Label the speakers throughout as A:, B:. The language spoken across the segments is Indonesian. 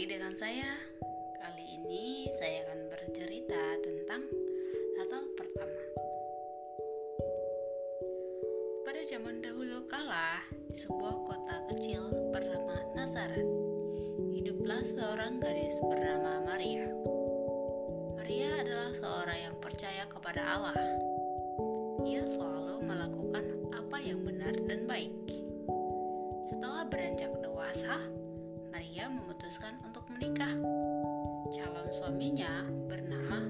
A: lagi dengan saya. Kali ini saya akan bercerita tentang Natal pertama. Pada zaman dahulu kala, di sebuah kota kecil bernama Nazaret, hiduplah seorang gadis bernama Maria. Maria adalah seorang yang percaya kepada Allah. Ia selalu melakukan Maria memutuskan untuk menikah. Calon suaminya bernama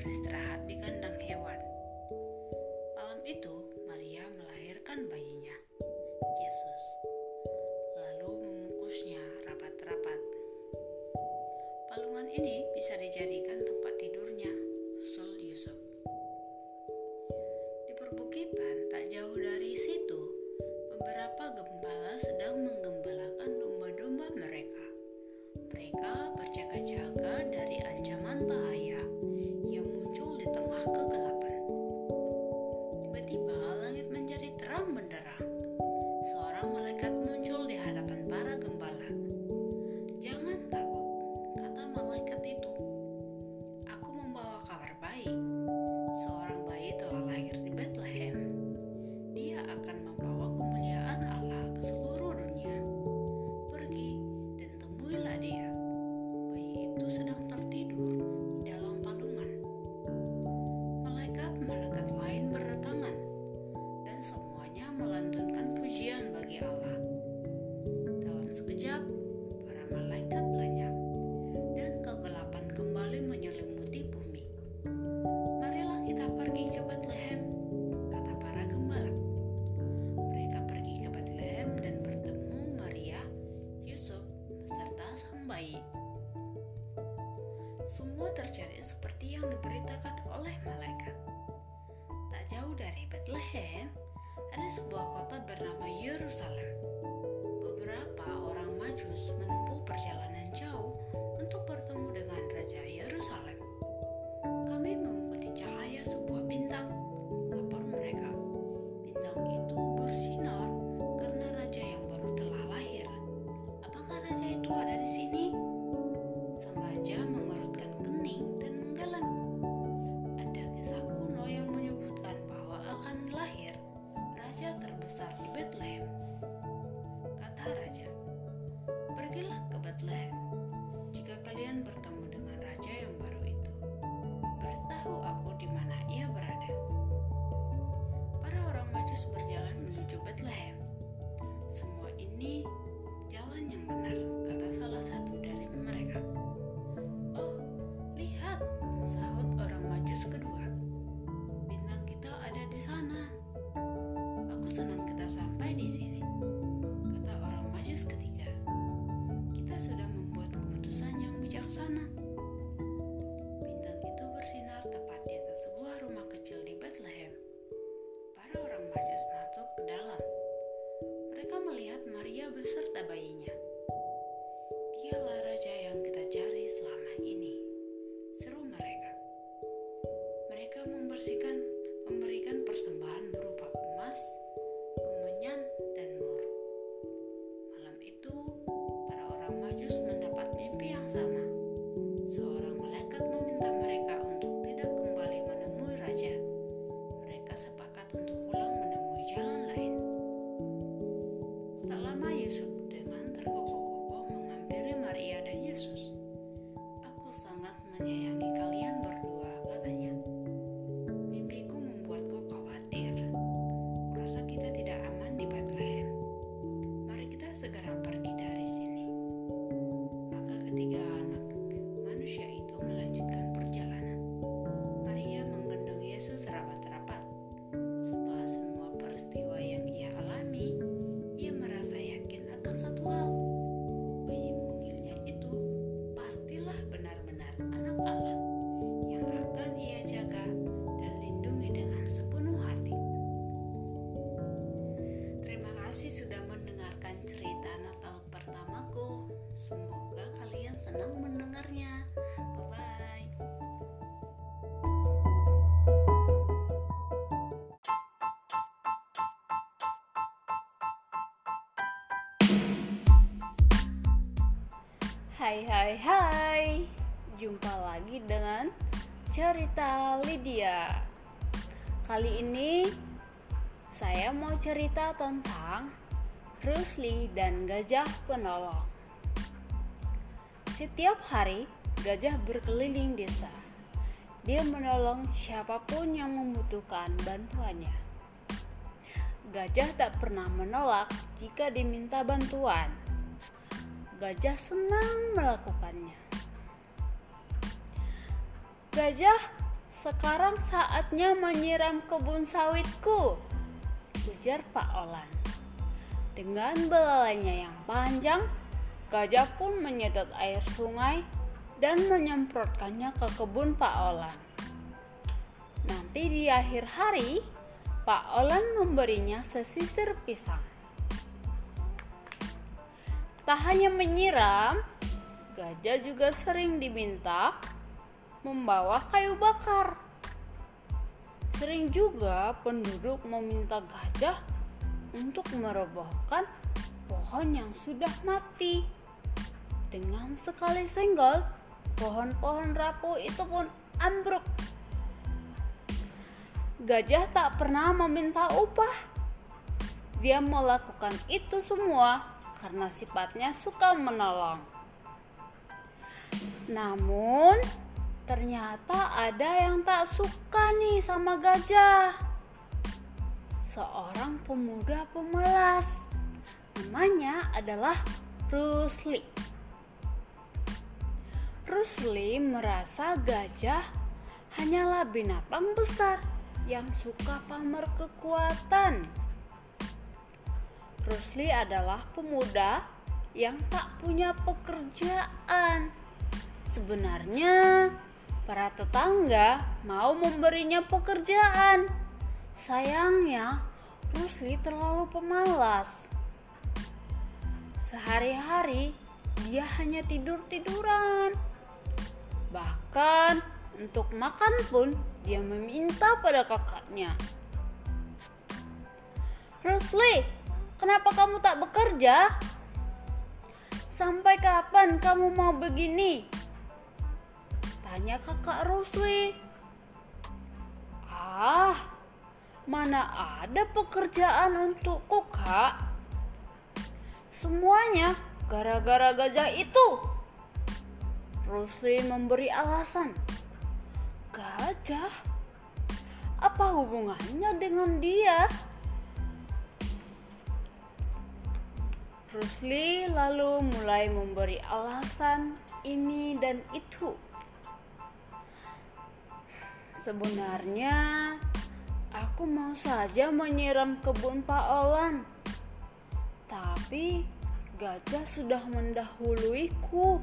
A: beristirahat di kandang hewan. Malam itu, Hai hai hai. Jumpa lagi dengan cerita Lydia. Kali ini saya mau cerita tentang Rusli dan gajah penolong. Setiap hari gajah berkeliling desa. Dia menolong siapa pun yang membutuhkan bantuannya. Gajah tak pernah menolak jika diminta bantuan Gajah senang melakukannya. Gajah, sekarang saatnya menyiram kebun sawitku, ujar Pak Olan. Dengan belalainya yang panjang, gajah pun menyedot air sungai dan menyemprotkannya ke kebun Pak Olan. Nanti di akhir hari, Pak Olan memberinya sesisir pisang. Tak hanya menyiram, gajah juga sering diminta membawa kayu bakar. Sering juga penduduk meminta gajah untuk merobohkan pohon yang sudah mati. Dengan sekali senggol, pohon-pohon rapuh itu pun ambruk. Gajah tak pernah meminta upah. Dia melakukan itu semua karena sifatnya suka menolong. Namun, ternyata ada yang tak suka nih sama gajah. Seorang pemuda pemalas. Namanya adalah Rusli. Rusli merasa gajah hanyalah binatang besar yang suka pamer kekuatan. Rusli adalah pemuda yang tak punya pekerjaan. Sebenarnya, para tetangga mau memberinya pekerjaan. Sayangnya, Rusli terlalu pemalas. Sehari-hari dia hanya tidur-tiduran. Bahkan untuk makan pun dia meminta pada kakaknya. Rusli, kenapa kamu tak bekerja? Sampai kapan kamu mau begini? Tanya kakak Rusli. Ah, mana ada pekerjaan untukku kak? Semuanya gara-gara gajah itu. Rusli memberi alasan. Gajah? Apa hubungannya dengan dia? Rusli lalu mulai memberi alasan ini dan itu. Sebenarnya aku mau saja menyiram kebun Pak Olan. Tapi gajah sudah mendahuluiku.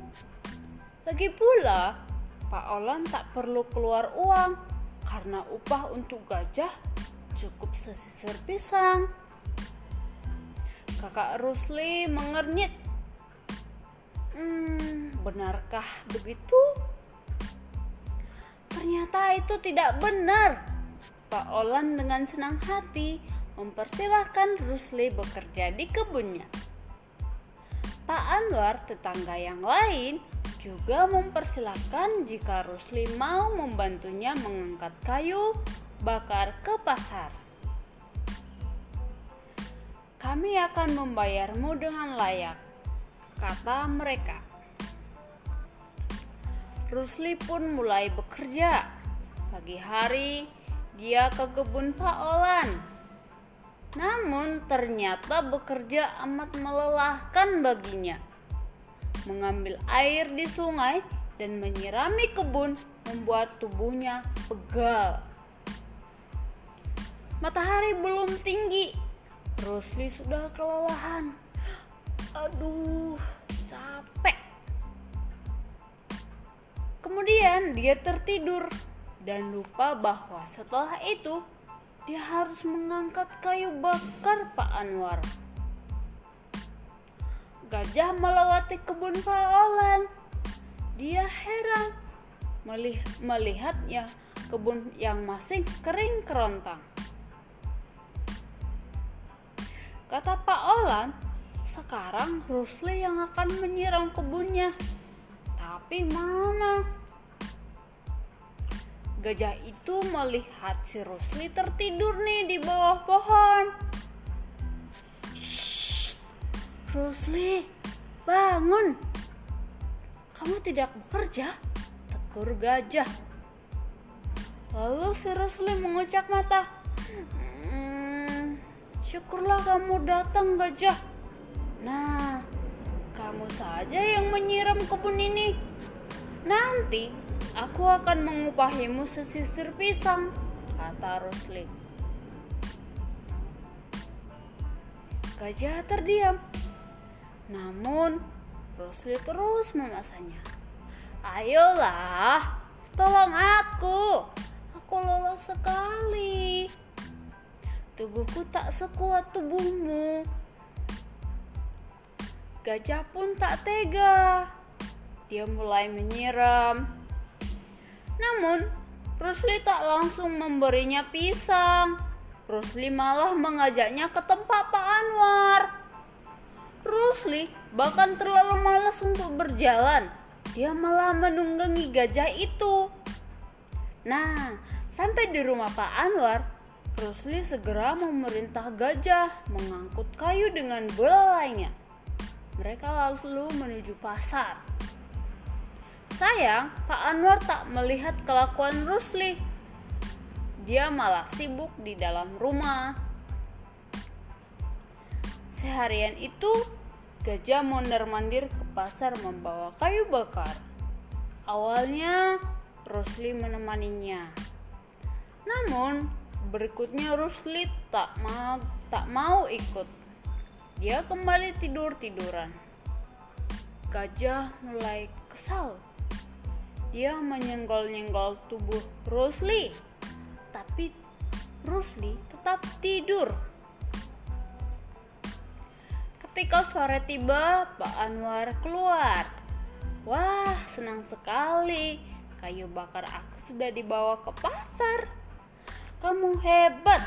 A: Lagi pula, Pak Olan tak perlu keluar uang karena upah untuk gajah cukup sesisir pisang. Kakak Rusli mengernyit. Hmm, benarkah begitu? Ternyata itu tidak benar. Pak Olan dengan senang hati mempersilahkan Rusli bekerja di kebunnya. Pak Anwar, tetangga yang lain, juga mempersilahkan jika Rusli mau membantunya mengangkat kayu bakar ke pasar. Kami akan membayarmu dengan layak, kata mereka. Rusli pun mulai bekerja. Pagi hari, dia ke kebun Pak Olan namun ternyata bekerja amat melelahkan baginya. Mengambil air di sungai dan menyirami kebun membuat tubuhnya pegal. Matahari belum tinggi. Rusli sudah kelelahan. Aduh, capek. Kemudian dia tertidur dan lupa bahwa setelah itu dia harus mengangkat kayu bakar Pak Anwar. Gajah melewati kebun Pak Olan. Dia heran melihatnya kebun yang masih kering kerontang. Kata Pak Olan, sekarang Rusli yang akan menyiram kebunnya. Tapi mana? Gajah itu melihat si Rusli tertidur nih di bawah pohon. Shh, Rusli, bangun. Kamu tidak bekerja? Tegur gajah. Lalu si Rusli mengucap mata. Syukurlah kamu datang gajah. Nah, kamu saja yang menyiram kebun ini. Nanti Aku akan mengupahimu sesisir pisang, kata Rusli. Gajah terdiam. Namun, Rusli terus memasanya. Ayolah, tolong aku. Aku lelah sekali. Tubuhku tak sekuat tubuhmu. Gajah pun tak tega. Dia mulai menyiram namun, Rusli tak langsung memberinya pisang. Rusli malah mengajaknya ke tempat Pak Anwar. Rusli bahkan terlalu malas untuk berjalan. Dia malah menunggangi gajah itu. Nah, sampai di rumah Pak Anwar, Rusli segera memerintah gajah mengangkut kayu dengan belalainya. Mereka lalu menuju pasar. Sayang, Pak Anwar tak melihat kelakuan Rusli. Dia malah sibuk di dalam rumah. Seharian itu, gajah mondar-mandir ke pasar membawa kayu bakar. Awalnya, Rusli menemaninya. Namun, berikutnya Rusli tak mau, tak mau ikut. Dia kembali tidur-tiduran. Gajah mulai kesal dia menyenggol-nyenggol tubuh Rusli. Tapi Rusli tetap tidur. Ketika sore tiba, Pak Anwar keluar. Wah, senang sekali. Kayu bakar aku sudah dibawa ke pasar. Kamu hebat.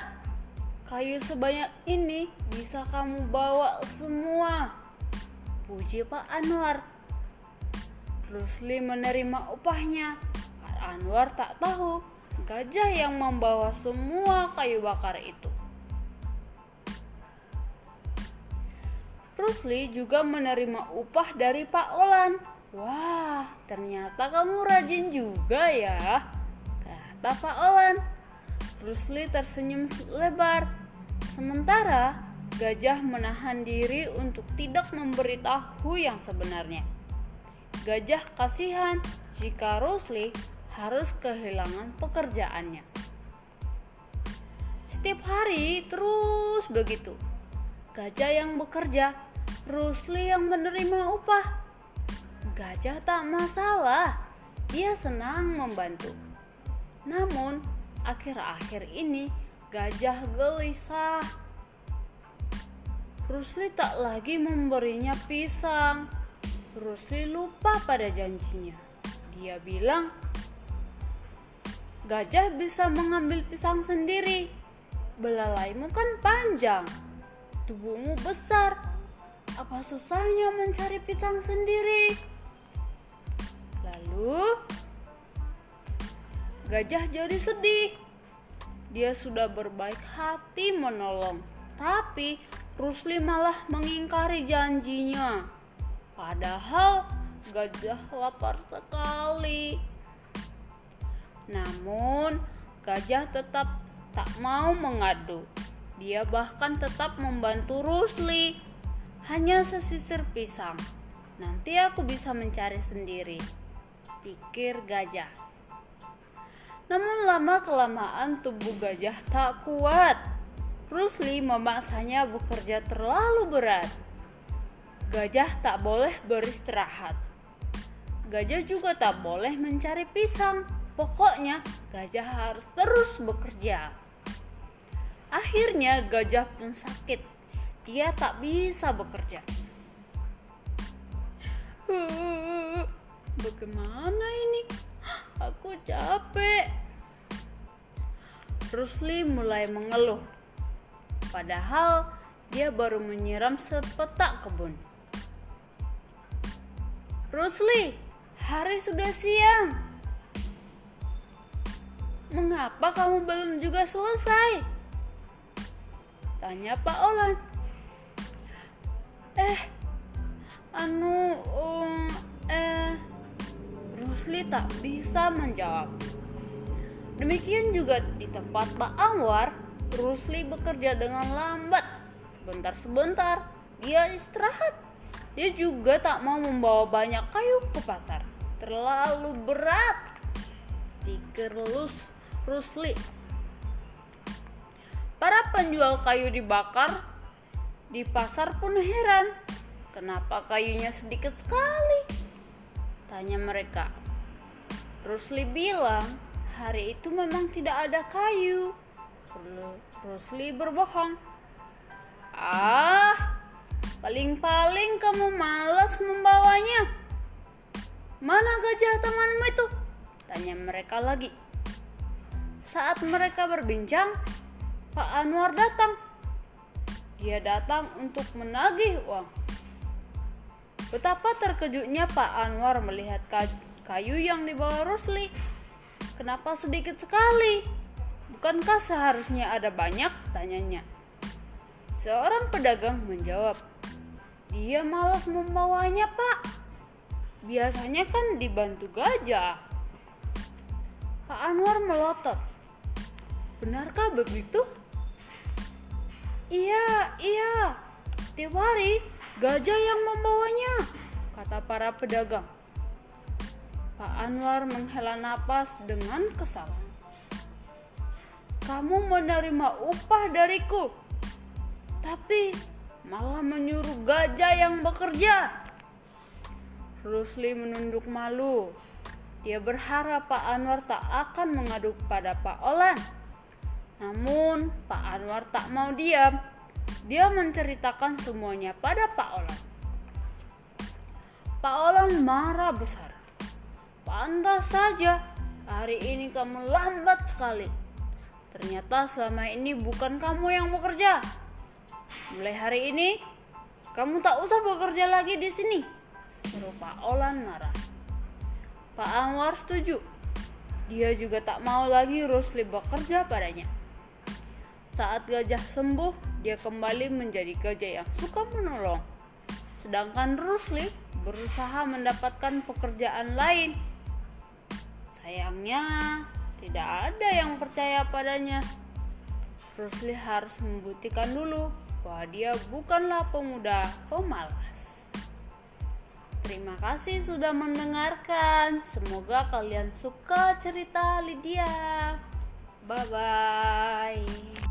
A: Kayu sebanyak ini bisa kamu bawa semua. Puji Pak Anwar. Rusli menerima upahnya. Anwar tak tahu gajah yang membawa semua kayu bakar itu. Rusli juga menerima upah dari Pak Olan. Wah, ternyata kamu rajin juga ya, kata Pak Olan. Rusli tersenyum lebar. Sementara gajah menahan diri untuk tidak memberitahu yang sebenarnya. Gajah kasihan jika Rusli harus kehilangan pekerjaannya. Setiap hari terus begitu. Gajah yang bekerja, Rusli yang menerima upah. Gajah tak masalah, dia senang membantu. Namun, akhir-akhir ini gajah gelisah. Rusli tak lagi memberinya pisang. Rusli lupa pada janjinya. Dia bilang, gajah bisa mengambil pisang sendiri. Belalaimu kan panjang, tubuhmu besar. Apa susahnya mencari pisang sendiri? Gajah jadi sedih. Dia sudah berbaik hati menolong, tapi Rusli malah mengingkari janjinya. Padahal gajah lapar sekali. Namun, gajah tetap tak mau mengadu. Dia bahkan tetap membantu Rusli. Hanya sesisir pisang. Nanti aku bisa mencari sendiri. Pikir gajah. Namun lama kelamaan tubuh gajah tak kuat. Rusli memaksanya bekerja terlalu berat. Gajah tak boleh beristirahat. Gajah juga tak boleh mencari pisang Pokoknya gajah harus terus bekerja. Akhirnya gajah pun sakit. Dia tak bisa bekerja. Bagaimana ini? Aku capek. Rusli mulai mengeluh. Padahal dia baru menyiram sepetak kebun. Rusli, hari sudah siang. Mengapa kamu belum juga selesai? Tanya Pak Olan. Eh, anu, um, eh, Rusli tak bisa menjawab. Demikian juga di tempat Pak Anwar, Rusli bekerja dengan lambat. Sebentar-sebentar, dia istirahat. Dia juga tak mau membawa banyak kayu ke pasar. Terlalu berat. Pikir lus Rusli. Para penjual kayu dibakar di pasar pun heran. Kenapa kayunya sedikit sekali? Tanya mereka. Rusli bilang, hari itu memang tidak ada kayu. Rusli berbohong. Ah, paling-paling kamu malas membawanya. Mana gajah temanmu itu? Tanya mereka lagi. Saat mereka berbincang, Pak Anwar datang. Dia datang untuk menagih uang. Betapa terkejutnya Pak Anwar melihat kayu yang dibawa Rusli. Kenapa sedikit sekali? Bukankah seharusnya ada banyak? Tanyanya. Seorang pedagang menjawab, dia malas membawanya pak. Biasanya kan dibantu gajah. Pak Anwar melotot. Benarkah begitu? Iya, iya. Setiap hari gajah yang membawanya, kata para pedagang. Pak Anwar menghela napas dengan kesal. Kamu menerima upah dariku, tapi malah menyuruh gajah yang bekerja. Rusli menunduk malu. Dia berharap Pak Anwar tak akan mengadu pada Pak Olan namun Pak Anwar tak mau diam. Dia menceritakan semuanya pada Pak Olan. Pak Olan marah besar. Pantas saja, hari ini kamu lambat sekali. Ternyata selama ini bukan kamu yang bekerja. Mulai hari ini, kamu tak usah bekerja lagi di sini. Suruh Pak Olan marah. Pak Anwar setuju. Dia juga tak mau lagi Rusli bekerja padanya. Saat gajah sembuh, dia kembali menjadi gajah yang suka menolong. Sedangkan Rusli berusaha mendapatkan pekerjaan lain. Sayangnya, tidak ada yang percaya padanya. Rusli harus membuktikan dulu bahwa dia bukanlah pemuda pemalas. Terima kasih sudah mendengarkan. Semoga kalian suka cerita Lydia. Bye bye.